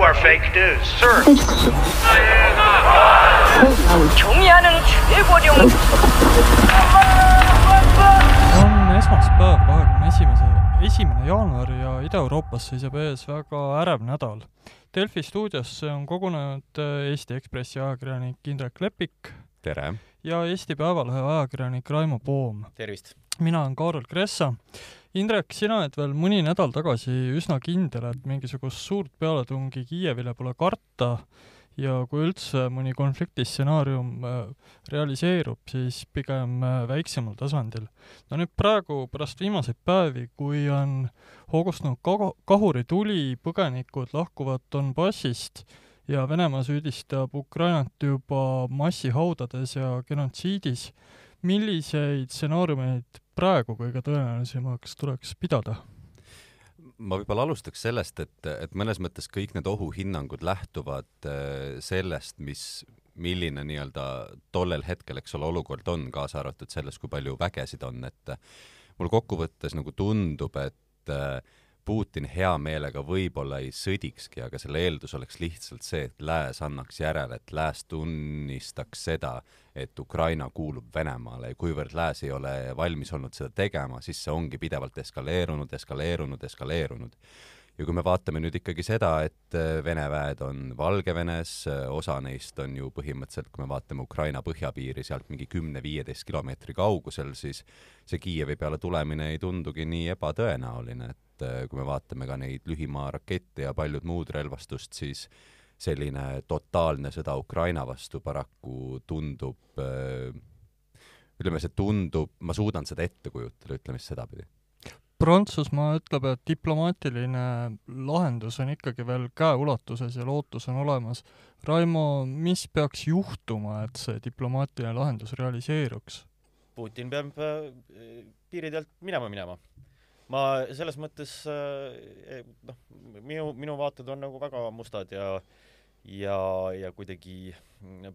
are fake news, sir. 종이하는 최고령 on esmaspäev, kahekümne esimese, esimene jaanuar ja Ida-Euroopas seisab ees väga ärev nädal. Delfi stuudiosse on kogunenud äh, Eesti Ekspressi ajakirjanik Indrek Lepik tere! ja Eesti Päevalehe ajakirjanik Raimo Poom. tervist! mina olen Kaarel Kressa. Indrek, sina oled veel mõni nädal tagasi üsna kindel, et mingisugust suurt pealetungi Kiievile pole karta ja kui üldse mõni konfliktistsenaarium äh, realiseerub, siis pigem äh, väiksemal tasandil. no nüüd praegu, pärast viimaseid päevi, kui on hoogustunud kagu-, kahurituli, põgenikud lahkuvad Donbassist ja Venemaa süüdistab Ukrainat juba massihaudades ja genotsiidis, milliseid stsenaariumeid praegu kõige tõenäolisemaks tuleks pidada? ma võib-olla alustaks sellest, et, et mõnes mõttes kõik need ohuhinnangud lähtuvad äh, sellest, mis, milline nii-öelda tollel hetkel, eks ole, olukord on, kaasa arvatud selles, kui palju vägesid on, et mulle kokkuvõttes nagu tundub, et äh, Putin hea meelega võib-olla ei sõdikski, aga selle eeldus oleks lihtsalt see, et lääs annaks järele, et lääs tunnistaks seda, et Ukraina kuulub Venemaale ja kuivõrd lääs ei ole valmis olnud seda tegema, siis see ongi pidevalt eskaleerunud, eskaleerunud, eskaleerunud. Ja kui me vaatame nüüd ikkagi seda, et Vene väed on Valgevenes, osa neist on ju põhimõtteliselt, kui me vaatame Ukraina põhjapiiri sealt mingi kümne-viieteist kilomeetri kaugusel, siis see Kiievi peale tulemine ei tundugi nii ebatõenäoline, et äh, kui me vaatame ka neid lühimaarakette ja paljud muud relvastust, siis selline totaalne sõda Ukraina vastu paraku tundub, äh, ütleme, see tundub, ma suudan seda ette kujutada, ütleme siis sedapidi. Prantsusmaa ütleb, et diplomaatiline lahendus on ikkagi veel käeulatuses ja lootus on olemas. Raimo, mis peaks juhtuma, et see diplomaatiline lahendus realiseeruks? Putin peab äh, piiridelt minema minema ma selles mõttes eh, noh, minu, minu vaated on nagu väga mustad ja ja, ja kuidagi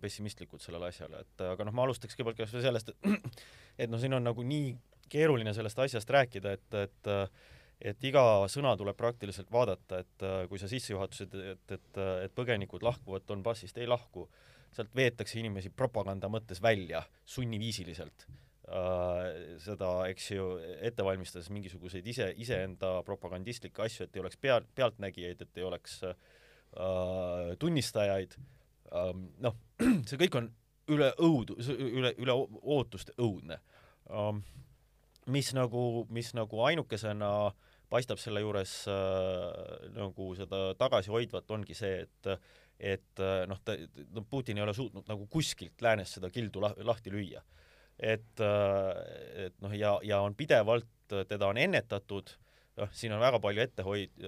pessimistlikud sellele asjale, et aga noh, ma alustaks kõigepealt kas või sellest, et et noh, siin on nagu nii keeruline sellest asjast rääkida, et, et et iga sõna tuleb praktiliselt vaadata, et kui sa sissejuhatusid, et, et, et põgenikud lahkuvad Donbassist, ei lahku, sealt veetakse inimesi propaganda mõttes välja sunniviisiliselt. Seda, eks ju, ette valmistades mingisuguseid ise, iseenda propagandistlikke asju, et ei oleks pea, pealtnägijaid, et ei oleks äh, tunnistajaid. Ähm,, noh, see kõik on üle õudu, üle, üle ootuste õudne. ähm,. Mis nagu, mis nagu ainukesena paistab selle juures äh, nagu seda tagasihoidvat, ongi see, et et noh, ta, no Putin ei ole suutnud nagu kuskilt läänes seda kildu lah, lahti lüüa. Et, äh, et noh, ja, ja on pidevalt, teda on ennetatud, noh, siin on väga palju ettehoid-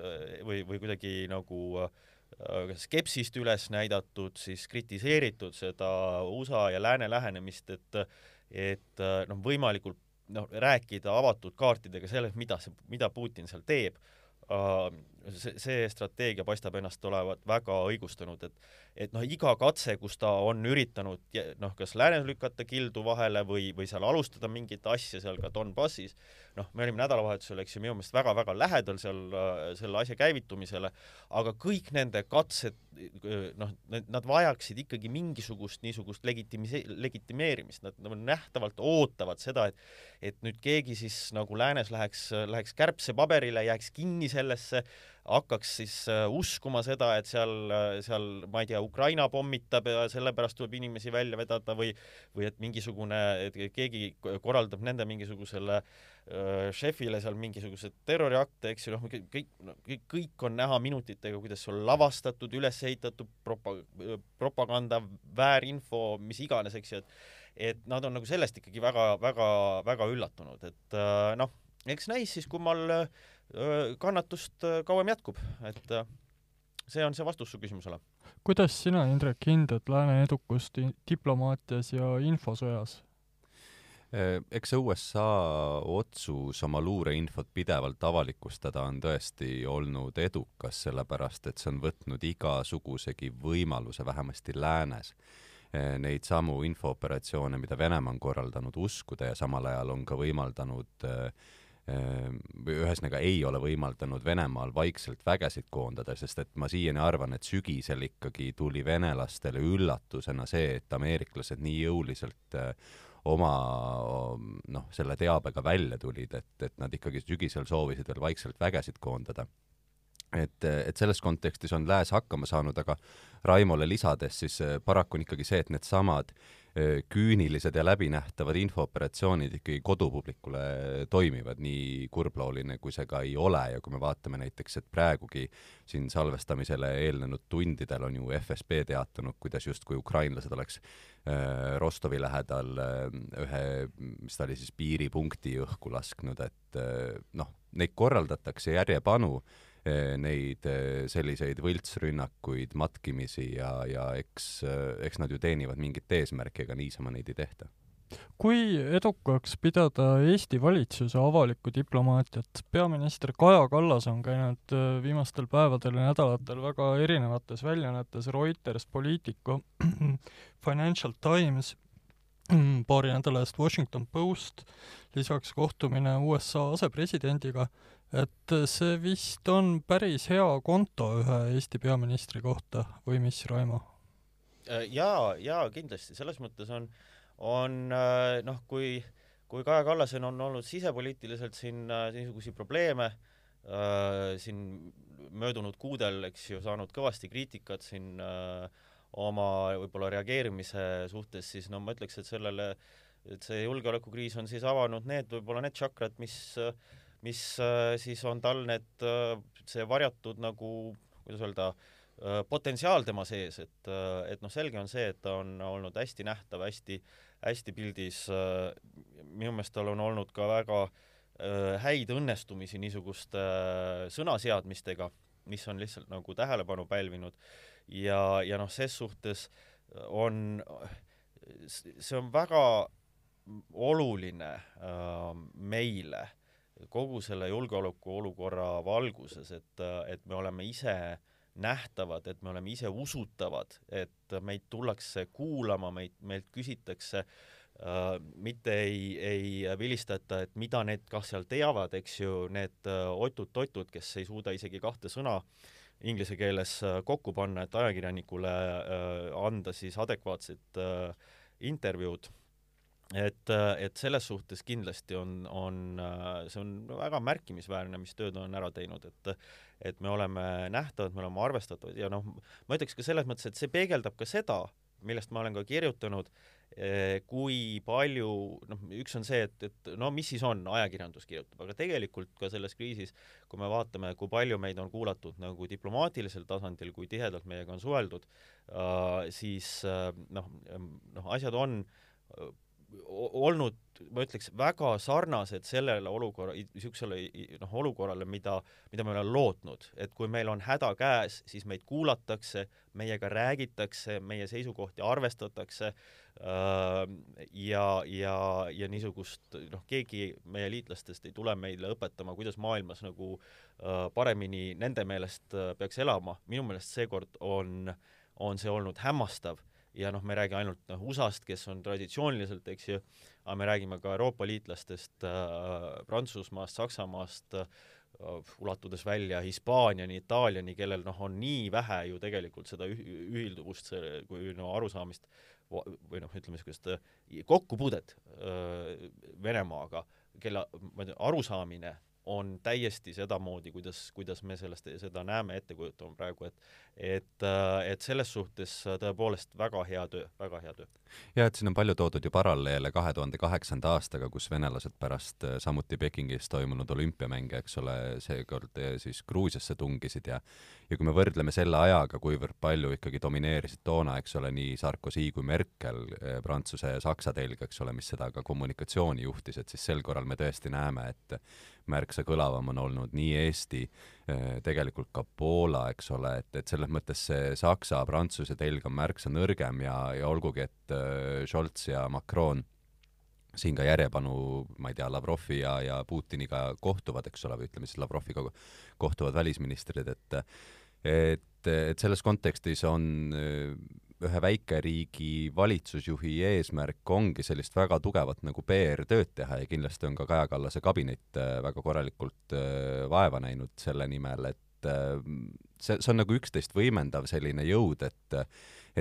või, või kuidagi nagu äh, skepsist üles näidatud, siis kritiseeritud seda USA ja lääne lähenemist, et et noh, võimalikult noh, rääkida avatud kaartidega sellest, mida see, mida Putin seal teeb uh,, see, see strateegia paistab ennast olevat väga õigustunud, et et noh, iga katse, kus ta on üritanud noh, kas läänes lükata kildu vahele või, või seal alustada mingit asja seal ka Donbassis, noh, me olime nädalavahetusel, eks ju, minu meelest väga-väga lähedal seal selle asja käivitumisele, aga kõik nende katsed, noh, nad vajaksid ikkagi mingisugust niisugust legitimise-, legitimeerimist, nad, nad nähtavalt ootavad seda, et et nüüd keegi siis nagu läänes läheks, läheks kärbsepaberile, jääks kinni sellesse, hakkaks siis äh, uskuma seda, et seal, äh, seal ma ei tea, Ukraina pommitab ja sellepärast tuleb inimesi välja vedada või või et mingisugune, et keegi korraldab nende mingisugusele äh, šefile seal mingisuguseid terroriakte, eks ju, noh, kõik kõik, kõik on näha minutitega, kuidas on lavastatud, üles ehitatud propa-, propaganda, väärinfo, mis iganes, eks ju, et et nad on nagu sellest ikkagi väga, väga, väga üllatunud, et noh, eks näis siis kummal äh, kannatust kauem jätkub, et see on see vastus su küsimusele. kuidas sina, Indrek, hindad lääne edukust diplomaatias ja infosõjas? eks see USA otsus oma luureinfot pidevalt avalikustada on tõesti olnud edukas, sellepärast et see on võtnud igasugusegi võimaluse, vähemasti läänes, neid samu infooperatsioone, mida Venemaa on korraldanud, uskuda ja samal ajal on ka võimaldanud äh, või ühesõnaga ei ole võimaldanud Venemaal vaikselt vägesid koondada, sest et ma siiani arvan, et sügisel ikkagi tuli venelastele üllatusena see, et ameeriklased nii jõuliselt oma noh, selle teabega välja tulid, et, et nad ikkagi sügisel soovisid veel vaikselt vägesid koondada. Et, et selles kontekstis on Lääs hakkama saanud, aga Raimole lisades siis paraku on ikkagi see, et needsamad küünilised ja läbinähtavad infooperatsioonid ikkagi kodupublikule toimivad, nii kurblooline kui see ka ei ole. Ja kui me vaatame näiteks, et praegugi siin salvestamisele eelnenud tundidel on ju FSB teatanud, kuidas justkui ukrainlased oleks äh, Rostovi lähedal äh, ühe, mis ta oli siis, piiripunkti õhku lasknud, et äh, noh, neid korraldatakse järjepanu neid eh, selliseid võltsrünnakuid, matkimisi ja, ja eks, eh, eks nad ju teenivad mingit eesmärki, ega niisama neid ei tehta kui edukaks pidada Eesti valitsuse avalikku diplomaatiat? peaminister Kaja Kallas on käinud viimastel päevadel ja nädalatel väga erinevates väljaannetes, Reuters, Politico, Financial Times, paari nädala eest Washington Post, lisaks kohtumine USA asepresidendiga et see vist on päris hea konto ühe Eesti peaministri kohta või mis, Raimo? Äh, jaa, jaa, kindlasti, selles mõttes on, on äh, noh, kui, kui Kaja Kallasel on olnud sisepoliitiliselt siin äh, niisuguseid probleeme siin möödunud kuudel, eks ju, saanud kõvasti kriitikat siin oma võib-olla reageerimise suhtes, siis no ma ütleks, et sellele, et see julgeolekukriis on siis avanud need võib-olla need tšakrad, mis äh, mis äh, siis on tal need, äh, see varjatud nagu, kuidas öelda, äh, potentsiaal tema sees, et, et noh, selge on see, et ta on olnud hästi nähtav, hästi, hästi pildis, minu meelest tal on olnud ka väga häid õnnestumisi niisuguste sõnaseadmistega, mis on lihtsalt nagu tähelepanu pälvinud. Ja, ja noh, ses suhtes on, see on väga oluline meile kogu selle julgeolekuolukorra valguses, et, et me oleme ise nähtavad, et me oleme ise usutavad, et meid tullakse kuulama, meid, meilt küsitakse äh, mitte ei, ei vilistata, et mida need kah seal teavad, eks ju, need äh, otud-totud, kes ei suuda isegi kahte sõna inglise keeles äh, kokku panna, et ajakirjanikule äh, anda siis adekvaatset intervjuud et, et selles suhtes kindlasti on, on, see on väga märkimisväärne, mis tööd on ära teinud, et et me oleme nähtavad, me oleme arvestatavad ja noh, ma ütleks ka selles mõttes, et see peegeldab ka seda, millest ma olen ka kirjutanud, eh, kui palju, noh, üks on see, et, et no mis siis on, ajakirjandus kirjutab, aga tegelikult ka selles kriisis, kui me vaatame, kui palju meid on kuulatud nagu diplomaatilisel tasandil, kui tihedalt meiega on suheldud uh,, siis noh, noh, asjad on olnud, ma ütleks, väga sarnased sellele olukorra, niisugusele noh, olukorrale, mida, mida me oleme lootnud, et kui meil on häda käes, siis meid kuulatakse, meiega räägitakse, meie seisukohti arvestatakse äh, ja, ja, ja niisugust noh, keegi meie liitlastest ei tule meile õpetama, kuidas maailmas nagu äh, paremini nende meelest äh, peaks elama, minu meelest seekord on, on see olnud hämmastav ja noh, me ei räägi ainult noh, USA-st, kes on traditsiooniliselt, eks ju, aga me räägime ka Euroopa liitlastest äh,, Prantsusmaast, Saksamaast äh,, ulatudes välja Hispaaniani, Itaaliani, kellel noh, on nii vähe ju tegelikult seda ühilduvust kui no arusaamist või noh, ütleme niisugust äh, kokkupuudet äh, Venemaaga, kelle ma ei tea, arusaamine on täiesti sedamoodi, kuidas, kuidas me sellest, seda näeme, ette kujutame praegu, et et, et selles suhtes tõepoolest väga hea töö, väga hea töö. ja et siin on palju toodud ju paralleele kahe tuhande kaheksanda aastaga, kus venelased pärast äh, samuti Pekingis toimunud olümpiamänge, eks ole, seekord äh, siis Gruusiasse tungisid ja ja kui me võrdleme selle ajaga, kuivõrd palju ikkagi domineerisid toona, eks ole, nii Sarkozy kui Merkel, äh, Prantsuse ja Saksa telg, eks ole, mis seda ka kommunikatsiooni juhtis, et siis sel korral me tõesti näeme, et märksa kõlavam on olnud nii Eesti, eh, tegelikult ka Poola, eks ole, et, et selles mõttes see Saksa-Prantsuse telg on märksa nõrgem ja, ja olgugi, et eh, Scholz ja Macron siin ka järjepanu, ma ei tea, Lavrovi ja, ja Putiniga kohtuvad, eks ole, või ütleme siis Lavroviga kohtuvad välisministrid, et et, et selles kontekstis on ühe väikeriigi valitsusjuhi eesmärk ongi sellist väga tugevat nagu PR-tööd teha ja kindlasti on ka Kaja Kallase kabinet äh, väga korralikult äh, vaeva näinud selle nimel, et äh, see, see on nagu üksteist võimendav selline jõud, et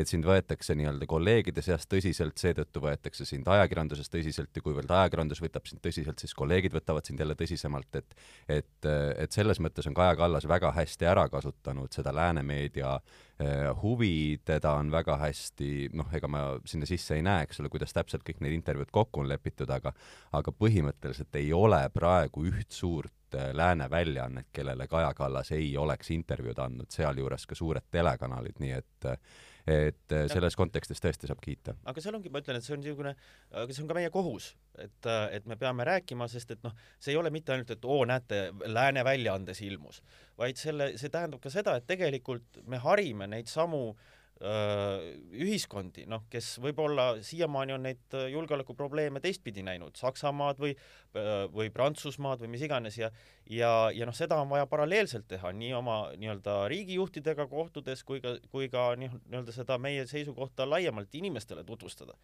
et sind võetakse nii-öelda kolleegide seast tõsiselt, seetõttu võetakse sind ajakirjanduses tõsiselt ja kuivõrd ajakirjandus võtab sind tõsiselt, siis kolleegid võtavad sind jälle tõsisemalt, et et, et selles mõttes on Kaja Kallas väga hästi ära kasutanud seda lääne meedia eh, huvi, teda on väga hästi, noh, ega ma sinna sisse ei näe, eks ole, kuidas täpselt kõik need intervjuud kokku on lepitud, aga aga põhimõtteliselt ei ole praegu üht suurt eh, lääne väljaannet, kellele Kaja Kallas ei oleks intervjuud andnud, sealjuures ka suured telekanalid, nii et et äh, selles kontekstis tõesti saab kiita. aga seal ongi, ma ütlen, et see on niisugune, aga see on ka meie kohus, et, et me peame rääkima, sest et noh, see ei ole mitte ainult, et oo, näete, Lääne väljaandes ilmus, vaid selle, see tähendab ka seda, et tegelikult me harime neid samu äh, ühiskondi, noh, kes võib-olla siiamaani on neid julgeolekuprobleeme teistpidi näinud, Saksamaad või, või Prantsusmaad või mis iganes ja ja, ja noh, seda on vaja paralleelselt teha nii oma nii-öelda riigijuhtidega kohtudes kui ka, kui ka nii-öelda seda meie seisukohta laiemalt inimestele tutvustada.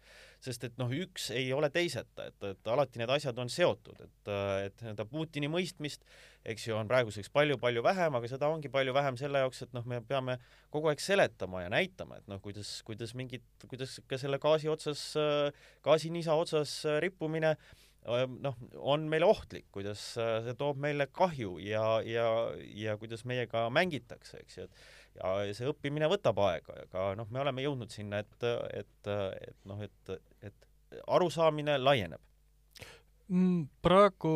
sest et noh, üks ei ole teiseta, et, et alati need asjad on seotud, et, et nii-öelda Putini mõistmist eks ju, on praeguseks palju-palju vähem, aga seda ongi palju vähem selle jaoks, et noh, me peame kogu aeg seletama ja näitama, et noh, kuidas, kuidas mingid, kuidas ka selle gaasi otsas, gaasinisa otsas rippumine noh, on meile ohtlik, kuidas see toob meile kahju ja, ja, ja kuidas meiega mängitakse, eks ju, et ja see õppimine võtab aega, aga noh, me oleme jõudnud sinna, et, et, et noh, et, et arusaamine laieneb. Mm, praegu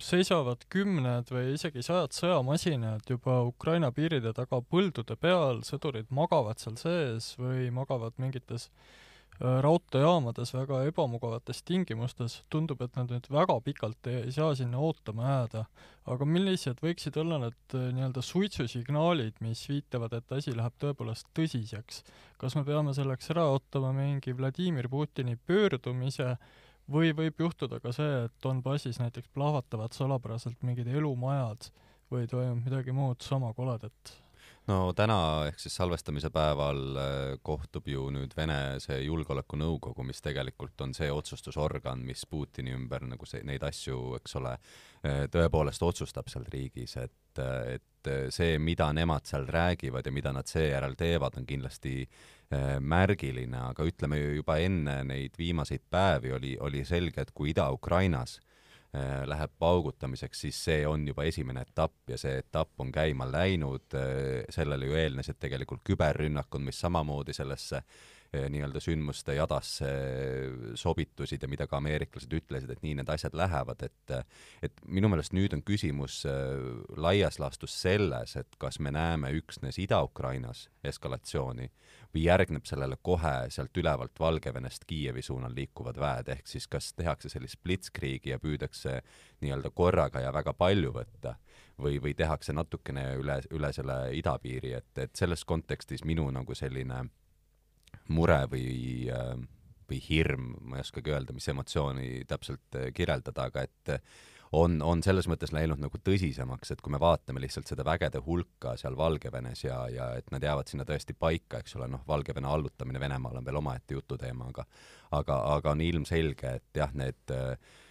seisavad kümned või isegi sajad sõjamasinad juba Ukraina piiride taga põldude peal, sõdurid magavad seal sees või magavad mingites äh, raudteejaamades väga ebamugavates tingimustes, tundub, et nad nüüd väga pikalt ei saa sinna ootama jääda. aga millised võiksid olla need äh, nii-öelda suitsusignaalid, mis viitavad, et asi läheb tõepoolest tõsiseks? kas me peame selleks ära ootama mingi Vladimir Putini pöördumise või võib juhtuda ka see, et Donbassis näiteks plahvatavad salapäraselt mingid elumajad või toimub midagi muud sama koledat? No täna ehk siis salvestamise päeval äh, kohtub ju nüüd Vene see julgeolekunõukogu, mis tegelikult on see otsustusorgan, mis Putini ümber nagu see, neid asju, eks ole, äh, tõepoolest otsustab seal riigis, et, et see, mida nemad seal räägivad ja mida nad seejärel teevad, on kindlasti Äh, märgiline, aga ütleme juba enne neid viimaseid päevi oli, oli selge, et kui Ida-Ukrainas äh, läheb paugutamiseks, siis see on juba esimene etapp ja see etapp on käima läinud, äh, sellele ju eelnesid tegelikult küberrünnakud, mis samamoodi sellesse nii-öelda sündmuste jadasse sobitusid ja mida ka ameeriklased ütlesid, et nii need asjad lähevad, et et minu meelest nüüd on küsimus eh, laias laastus selles, et kas me näeme üksnes Ida-Ukrainas eskalatsiooni või järgneb sellele kohe sealt ülevalt Valgevenest Kiievi suunal liikuvad väed, ehk siis kas tehakse sellist blitzkriegi ja püüdakse nii-öelda korraga ja väga palju võtta või, või tehakse natukene üle, üle selle idapiiri, et, et selles kontekstis minu nagu selline mure või, äh, või hirm, ma ei oskagi öelda, mis emotsiooni täpselt äh, kirjeldada, aga et on, on selles mõttes läinud nagu tõsisemaks, et kui me vaatame lihtsalt seda vägede hulka seal Valgevenes ja, ja et nad jäävad sinna tõesti paika, eks ole, noh, Valgevene allutamine Venemaale on veel omaette jututeema, aga aga, aga on ilmselge, et jah, need äh, Äh,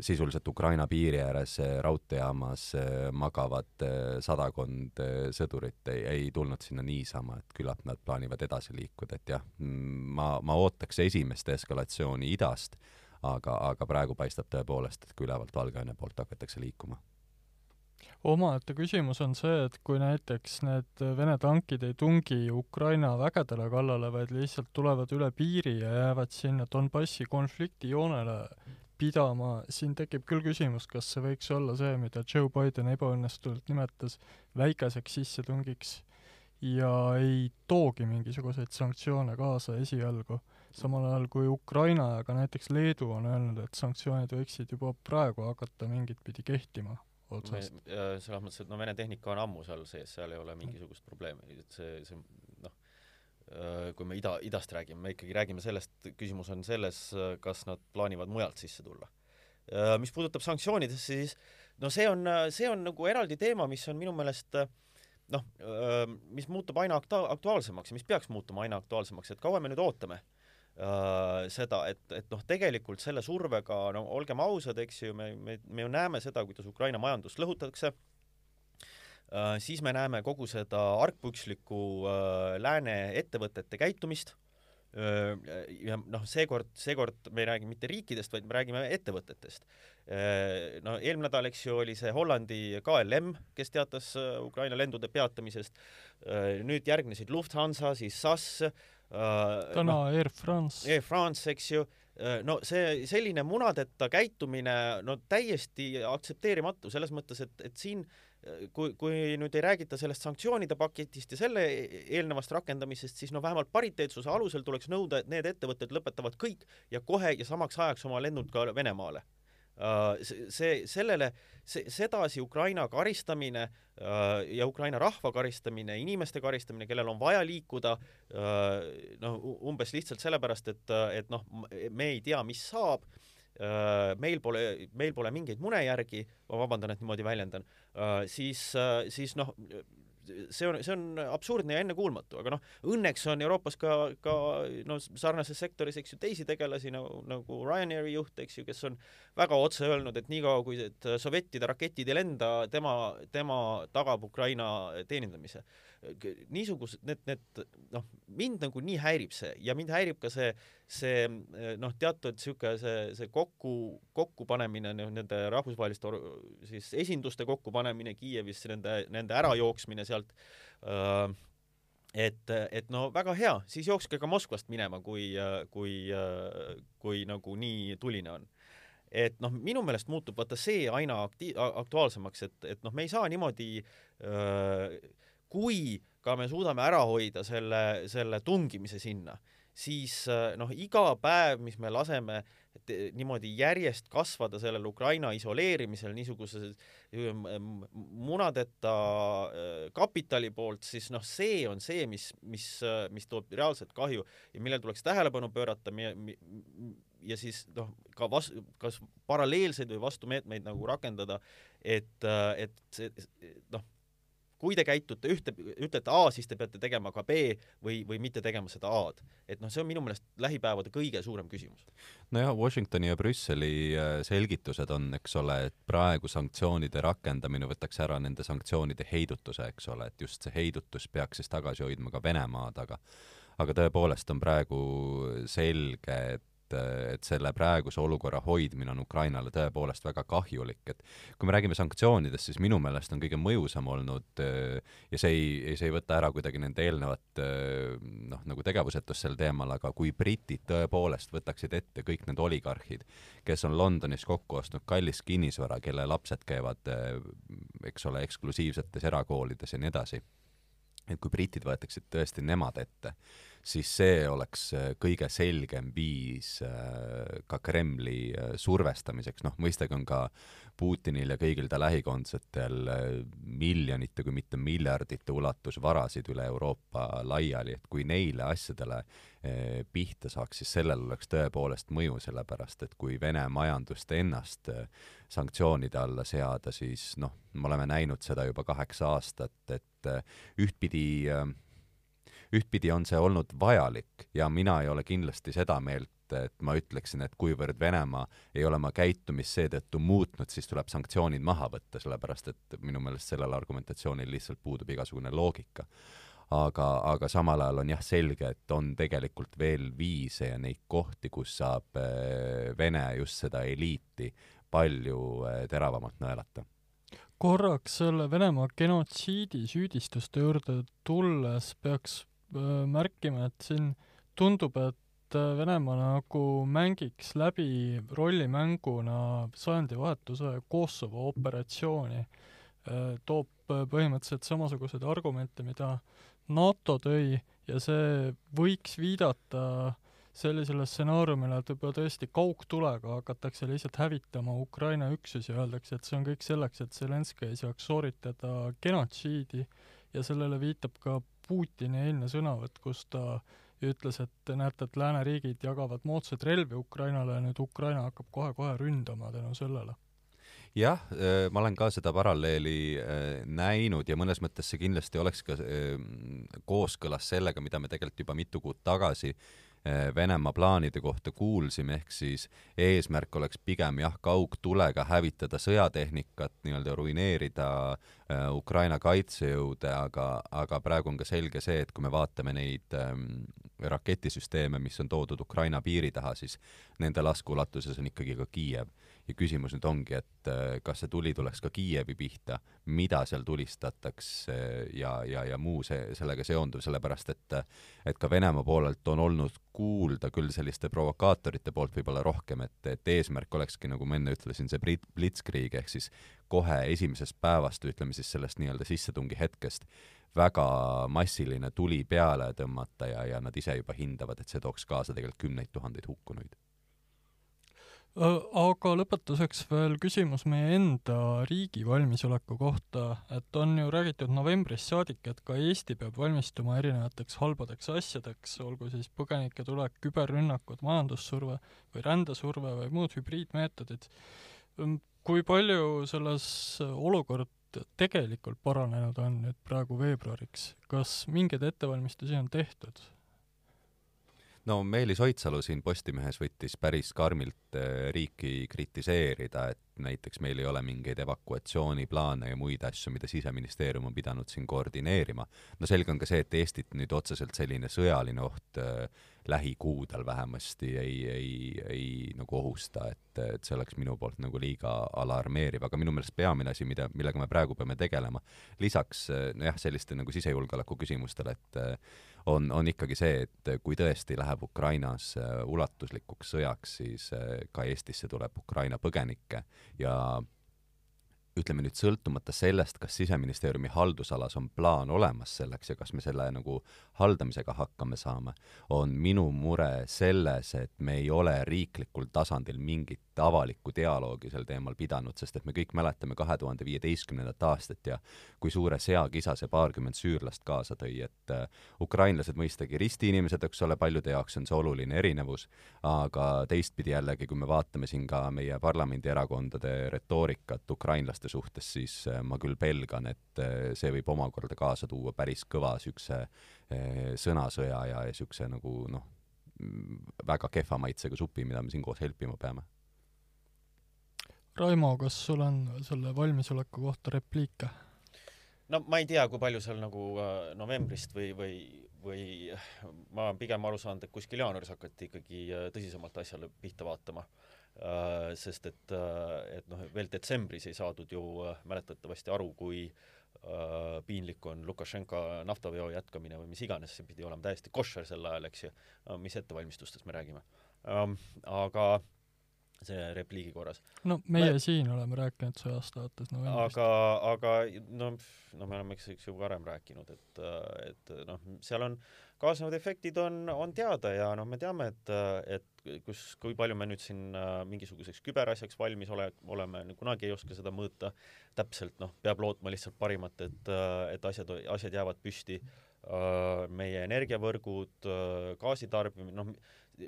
sisuliselt Ukraina piiri ääres äh, raudteejaamas äh, magavad sadakond sõdurit ei, ei tulnud sinna niisama, et küllap nad plaanivad edasi liikuda, et jah, ma, ma ootaks esimest eskalatsiooni idast, aga, aga praegu paistab tõepoolest, et ka ülevalt Valgevene poolt hakatakse liikuma. Omaette küsimus on see, et kui näiteks need Vene tankid ei tungi Ukraina vägedele kallale, vaid lihtsalt tulevad üle piiri ja jäävad sinna Donbassi konfliktijoonele pidama, siin tekib küll küsimus, kas see võiks olla see, mida Joe Biden ebaõnnestunult nimetas väikeseks sissetungiks ja ei toogi mingisuguseid sanktsioone kaasa esialgu, samal ajal kui Ukraina ja ka näiteks Leedu on öelnud, et sanktsioonid võiksid juba praegu hakata mingit pidi kehtima otsast. selles mõttes, et no Vene tehnika on ammu seal sees, seal ei ole mingisugust probleemi, et see, see noh, kui me ida, idast räägime, me ikkagi räägime sellest, küsimus on selles, kas nad plaanivad mujalt sisse tulla. Äh, mis puudutab sanktsioonidesse, siis no see on, see on nagu eraldi teema, mis on minu meelest noh, mis muutub aina akta-, aktuaalsemaks ja mis peaks muutuma aina aktuaalsemaks, et kaua me nüüd ootame äh, seda, et, et noh, tegelikult selle survega, no olgem ausad, eks ju, me, me, me ju näeme seda, kuidas Ukraina majandust lõhutatakse äh,, siis me näeme kogu seda argpükslikku äh, lääne ettevõtete käitumist ja noh, seekord, seekord me ei räägi mitte riikidest, vaid me räägime ettevõtetest. No eelmine nädal, eks ju, oli see Hollandi KLM, kes teatas Ukraina lendude peatamisest, nüüd järgnesid Lufthansa, siis SAS, täna no, Air France. Air France, eks ju, no see selline munadeta käitumine, no täiesti aktsepteerimatu, selles mõttes, et, et siin äh, kui, kui nüüd ei räägita sellest sanktsioonide paketist ja selle eelnevast rakendamisest, siis no vähemalt pariteetsuse alusel tuleks nõuda, et need ettevõtted lõpetavad kõik ja kohe ja samaks ajaks oma lennud ka Venemaale. Uh, see, sellele, see, sedasi Ukraina karistamine uh, ja Ukraina rahva karistamine, inimeste karistamine, kellel on vaja liikuda, uh, noh, umbes lihtsalt sellepärast, et, et noh, me ei tea, mis saab Äh, meil pole, meil pole mingeid munejärgi, ma vabandan, et niimoodi väljendan, äh, siis, äh, siis noh, see on, see on absurdne ja ennekuulmatu, aga noh, õnneks on Euroopas ka, ka no sarnases sektoris, eks ju, teisi tegelasi nagu, nagu Ryanairi juht, eks ju, kes on väga otse öelnud, et niikaua, kui et sovjettide raketid ei lenda, tema, tema tagab Ukraina teenindamise niisugused, need, need noh, mind nagu nii häirib see ja mind häirib ka see, see noh, teatud niisugune see, see kokku, kokkupanemine, nende rahvusvaheliste siis esinduste kokkupanemine Kiievis, nende, nende ärajooksmine sealt äh, et, et no väga hea, siis jookske ka Moskvast minema, kui, kui, kui nagu nii tuline on. Et noh, minu meelest muutub vaata see aina akti-, aktuaalsemaks, et, et noh, me ei saa niimoodi öö, kui ka me suudame ära hoida selle, selle tungimise sinna, siis äh, noh, iga päev, mis me laseme eh, niimoodi järjest kasvada sellel Ukraina isoleerimisel niisuguse munadeta äh, kapitali poolt, siis noh, see on see, mis, mis, mis toob reaalset kahju ja millele tuleks tähelepanu pöörata ja siis noh, ka vas-, kas paralleelseid või vastumeetmeid nagu rakendada, et, et see noh, kui te käitute ühte, ütlete A, siis te peate tegema ka B või, või mitte tegema seda A-d. et noh, see on minu meelest lähipäevade kõige suurem küsimus. nojah, Washingtoni ja Brüsseli äh, selgitused on, eks ole, et praegu sanktsioonide rakendamine võtaks ära nende sanktsioonide heidutuse, eks ole, et just see heidutus peaks siis tagasi hoidma ka Venemaad, aga aga tõepoolest on praegu selge, et et, et selle praeguse olukorra hoidmine on Ukrainale tõepoolest väga kahjulik, et kui me räägime sanktsioonidest, siis minu meelest on kõige mõjusam olnud ja see ei, see ei võta ära kuidagi nende eelnevat noh, nagu tegevusetust sel teemal, aga kui britid tõepoolest võtaksid ette kõik need oligarhid, kes on Londonis kokku ostnud kallist kinnisvara, kelle lapsed käivad, eks ole, eksklusiivsetes erakoolides ja nii edasi, et kui britid võetaksid tõesti nemad ette, siis see oleks äh, kõige selgem viis äh, ka Kremli äh, survestamiseks, noh mõistagi on ka Putinil ja kõigil ta lähikondsetel miljonite, kui mitte miljardite ulatus varasid üle Euroopa laiali, et kui neile asjadele pihta saaks, siis sellel oleks tõepoolest mõju, sellepärast et kui Vene majandust ennast sanktsioonide alla seada, siis noh, me oleme näinud seda juba kaheksa aastat, et ühtpidi äh, ühtpidi on see olnud vajalik ja mina ei ole kindlasti seda meelt, et ma ütleksin, et kuivõrd Venemaa ei ole oma käitumist seetõttu muutnud, siis tuleb sanktsioonid maha võtta, sellepärast et minu meelest sellel argumentatsioonil lihtsalt puudub igasugune loogika. aga, aga samal ajal on jah selge, et on tegelikult veel viise ja neid kohti, kus saab eh, Vene just seda eliiti palju eh, teravamalt nõelata korraks selle Venemaa genotsiidi süüdistuste juurde tulles peaks märkima, et siin tundub, et äh, Venemaa nagu mängiks läbi rollimänguna sajandivahetuse Kosovo operatsiooni, äh, toob põhimõtteliselt samasuguseid argumente, mida NATO tõi ja see võiks viidata sellisele stsenaariumile, et võib-olla tõesti kaugtulega hakatakse lihtsalt hävitama Ukraina üksusi, öeldakse, et see on kõik selleks, et Zelenskõi ei saaks sooritada genotsiidi. Ja sellele viitab ka Putini eilne sõnavõtt, kus ta ütles, et näete, et lääneriigid jagavad moodsaid relvi Ukrainale ja nüüd Ukraina hakkab kohe-kohe ründama tänu sellele. jah, äh, ma olen ka seda paralleeli äh, näinud ja mõnes mõttes see kindlasti oleks ka äh, kooskõlas sellega, mida me tegelikult juba mitu kuud tagasi Venemaa plaanide kohta kuulsime, ehk siis eesmärk oleks pigem jah, kaugtulega hävitada sõjatehnikat, nii-öelda ruineerida Ukraina kaitsejõude, aga, aga praegu on ka selge see, et kui me vaatame neid ähm, raketisüsteeme, mis on toodud Ukraina piiri taha, siis nende laskeulatuses on ikkagi ka Kiiev ja küsimus nüüd ongi, et äh, kas see tuli tuleks ka Kiievi pihta, mida seal tulistatakse ja, ja, ja muu see, sellega seonduv, sellepärast et et ka Venemaa poolelt on olnud kuulda küll selliste provokaatorite poolt võib-olla rohkem, et, et eesmärk olekski, nagu ma enne ütlesin, see blitzkrieg ehk siis kohe esimesest päevast, ütleme siis sellest nii-öelda sissetungi hetkest väga massiline tuli peale tõmmata ja, ja nad ise juba hindavad, et see tooks kaasa tegelikult kümneid tuhandeid hukkunuid aga lõpetuseks veel küsimus meie enda riigi valmisoleku kohta, et on ju räägitud novembrist saadik, et ka Eesti peab valmistuma erinevateks halbadeks asjadeks, olgu siis põgenike tulek, küberrünnakud, majandussurve või rändesurve või muud hübriidmeetodid. kui palju selles olukord tegelikult paranenud on nüüd praegu veebruariks, kas mingeid ettevalmistusi on tehtud? No Meelis Oidsalu siin Postimehes võttis päris karmilt äh, riiki kritiseerida, et näiteks meil ei ole mingeid evakuatsiooniplaane ja muid asju, mida Siseministeerium on pidanud siin koordineerima. no selge on ka see, et Eestit nüüd otseselt selline sõjaline oht äh, lähikuudel vähemasti ei, ei, ei nagu ohusta, et, et see oleks minu poolt nagu liiga alarmeeriv, aga minu meelest peamine asi, mida, millega me praegu peame tegelema, lisaks nojah, selliste nagu sisejulgeoleku küsimustele, et on, on ikkagi see, et kui tõesti läheb Ukrainas äh, ulatuslikuks sõjaks, siis äh, ka Eestisse tuleb Ukraina põgenikke ja ütleme nüüd sõltumata sellest, kas Siseministeeriumi haldusalas on plaan olemas selleks ja kas me selle nagu haldamisega hakkama saame, on minu mure selles, et me ei ole riiklikul tasandil mingit avalikku dialoogi sel teemal pidanud, sest et me kõik mäletame kahe tuhande viieteistkümnendat aastat ja kui suure seakisa see paarkümmend süürlast kaasa tõi, et uh, ukrainlased mõistagi ristiinimesed, eks ole, paljude jaoks on see oluline erinevus, aga teistpidi jällegi, kui me vaatame siin ka meie parlamendierakondade retoorikat ukrainlaste suhtes, siis uh, ma küll pelgan, et uh, see võib omakorda kaasa tuua päris kõva niisuguse sõnasõja ja niisuguse nagu noh, väga kehva maitsega supi, mida me siin koos helpima peame Raimo, kas sul on selle valmisoleku kohta repliike? no ma ei tea, kui palju seal nagu äh, novembrist või, või, või ma olen pigem aru saanud, et kuskil jaanuaris hakati ikkagi äh, tõsisemalt asjale pihta vaatama äh,. Sest et äh,, et noh, veel detsembris ei saadud ju äh, mäletatavasti aru, kui äh, piinlik on Lukašenka naftaveo jätkamine või mis iganes, see pidi olema täiesti koššer sel ajal, eks ju, mis ettevalmistustest me räägime ähm,. aga äh, see repliigi korras. no meie ma... siin oleme rääkinud sõjast alates novembrist. aga, aga no, no me oleme eks, eks ju varem rääkinud, et, et noh, seal on kaasnevad efektid on, on teada ja noh, me teame, et, et kus, kui palju me nüüd siin äh, mingisuguseks küberasjaks valmis ole, oleme, kunagi ei oska seda mõõta täpselt, noh, peab lootma lihtsalt parimat, et, et asjad, asjad jäävad püsti äh,. meie energiavõrgud äh,, gaasitarbimine, noh,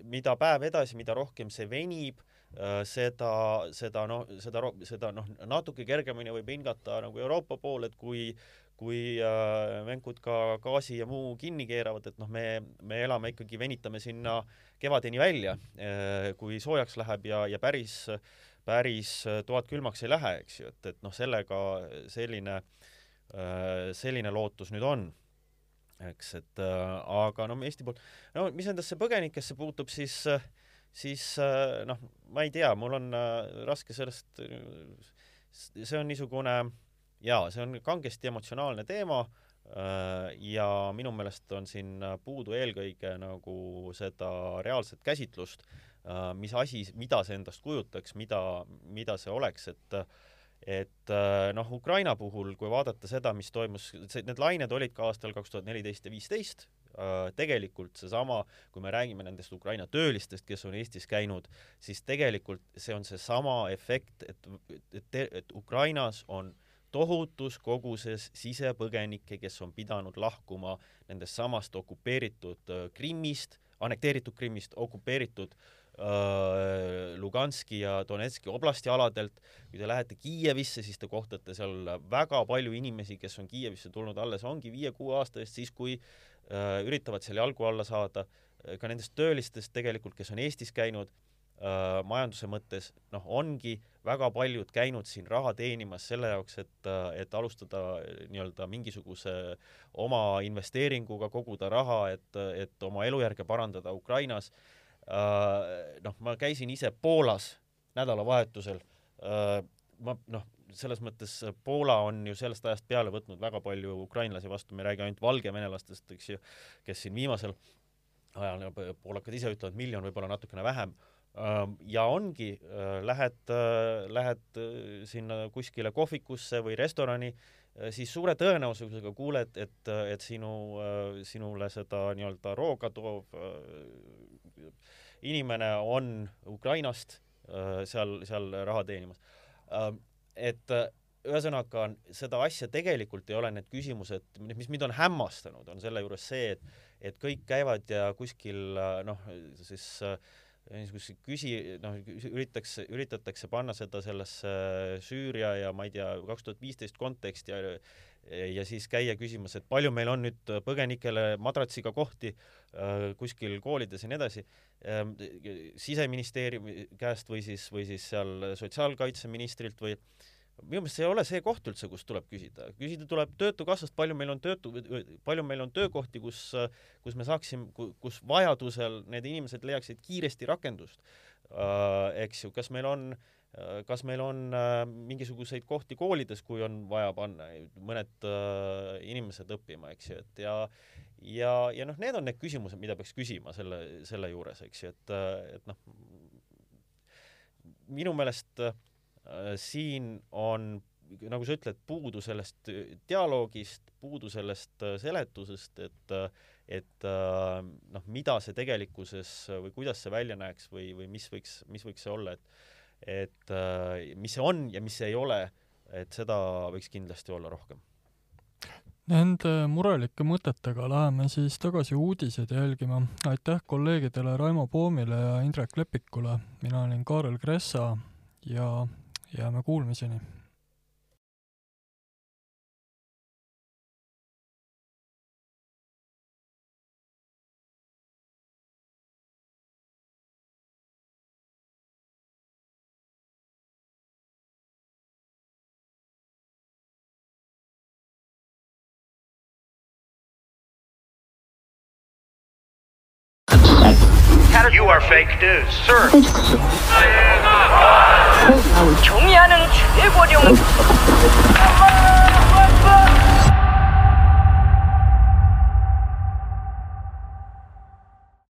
mida päev edasi, mida rohkem see venib äh,, Äh, seda, seda noh, seda, seda noh, natuke kergemini võib hingata nagu Euroopa pool, et kui kui äh, venkud ka gaasi ja muu kinni keeravad, et noh, me, me elame ikkagi, venitame sinna kevadeni välja äh,, kui soojaks läheb ja, ja päris, päris toad külmaks ei lähe, eks ju, et, et noh, sellega selline äh,, selline lootus nüüd on. Eks, et äh, aga no Eesti poolt, no mis endasse põgenikesse puutub, siis äh, siis noh, ma ei tea, mul on äh, raske sellest, see on niisugune jaa, see on kangesti emotsionaalne teema äh, ja minu meelest on siin puudu eelkõige nagu seda reaalset käsitlust, mis asi, mida see endast kujutaks, mida, mida see oleks, et et noh, Ukraina puhul, kui vaadata seda, mis toimus, see, need lained olid ka aastal kaks tuhat neliteist ja viisteist, Äh, tegelikult seesama, kui me räägime nendest Ukraina töölistest, kes on Eestis käinud, siis tegelikult see on seesama efekt, et, et, et Ukrainas on tohutus koguses sisepõgenikke, kes on pidanud lahkuma nendest samast okupeeritud äh, Krimmist, annekteeritud Krimmist, okupeeritud äh, Luganski ja Donetski oblasti aladelt, kui te lähete Kiievisse, siis te kohtate seal väga palju inimesi, kes on Kiievisse tulnud alles ongi viie-kuue aasta eest, siis kui äh, üritavad seal jalgu alla saada, ka nendest töölistest tegelikult, kes on Eestis käinud äh, majanduse mõttes, noh, ongi väga paljud käinud siin raha teenimas selle jaoks, et, et alustada nii-öelda mingisuguse oma investeeringuga, koguda raha, et, et oma elujärge parandada Ukrainas äh,. noh, ma käisin ise Poolas nädalavahetusel äh,, ma noh, selles mõttes Poola on ju sellest ajast peale võtnud väga palju ukrainlasi vastu, me ei räägi ainult valgevenelastest, eks ju, kes siin viimasel ajal, poolakad ise ütlevad miljon, võib-olla natukene vähem ähm, ja ongi, äh, lähed, äh, lähed äh, sinna kuskile kohvikusse või restorani, siis suure tõenäosusega kuuled, et, et sinu, sinule seda nii-öelda rooga toov inimene on Ukrainast seal, seal raha teenimas. Et ühesõnaga seda asja tegelikult ei ole, need küsimused, mis mind on hämmastanud, on selle juures see, et et kõik käivad ja kuskil noh, siis niisuguseid küsi-, noh, üritatakse, üritatakse panna seda sellesse Süüria ja ma ei tea, kaks tuhat viisteist konteksti ja ja siis käia küsimas, et palju meil on nüüd põgenikele madratsiga kohti äh, kuskil koolides ja nii edasi äh,, siseministeeriumi käest või siis, või siis seal sotsiaalkaitseministrilt või äh, minu meelest see ei ole see koht üldse, kus tuleb küsida, küsida tuleb Töötukassast, palju meil on töötu, palju meil on töökohti, kus, kus me saaksime, kus vajadusel need inimesed leiaksid kiiresti rakendust. Uh,, eks ju, kas meil on uh, kas meil on uh, mingisuguseid kohti koolides, kui on vaja panna mõned uh, inimesed õppima, eks ju, et ja ja, ja noh, need on need küsimused, mida peaks küsima selle, selle juures, eks ju, et, et noh, minu meelest Äh, siin on, nagu sa ütled, puudu sellest äh, dialoogist, puudu sellest äh, seletusest, et et noh, mida see tegelikkuses või kuidas see välja näeks või, või mis võiks, mis võiks see olla, et et mis see on ja mis see ei ole, et seda võiks kindlasti olla rohkem. Nende murelike mõtetega läheme siis tagasi uudiseid jälgima. aitäh kolleegidele Raimo Poomile ja Indrek Lepikule. mina olin Kaarel Kressa ja jääme kuulmiseni. You are fake news, sir. 경의하는 최고령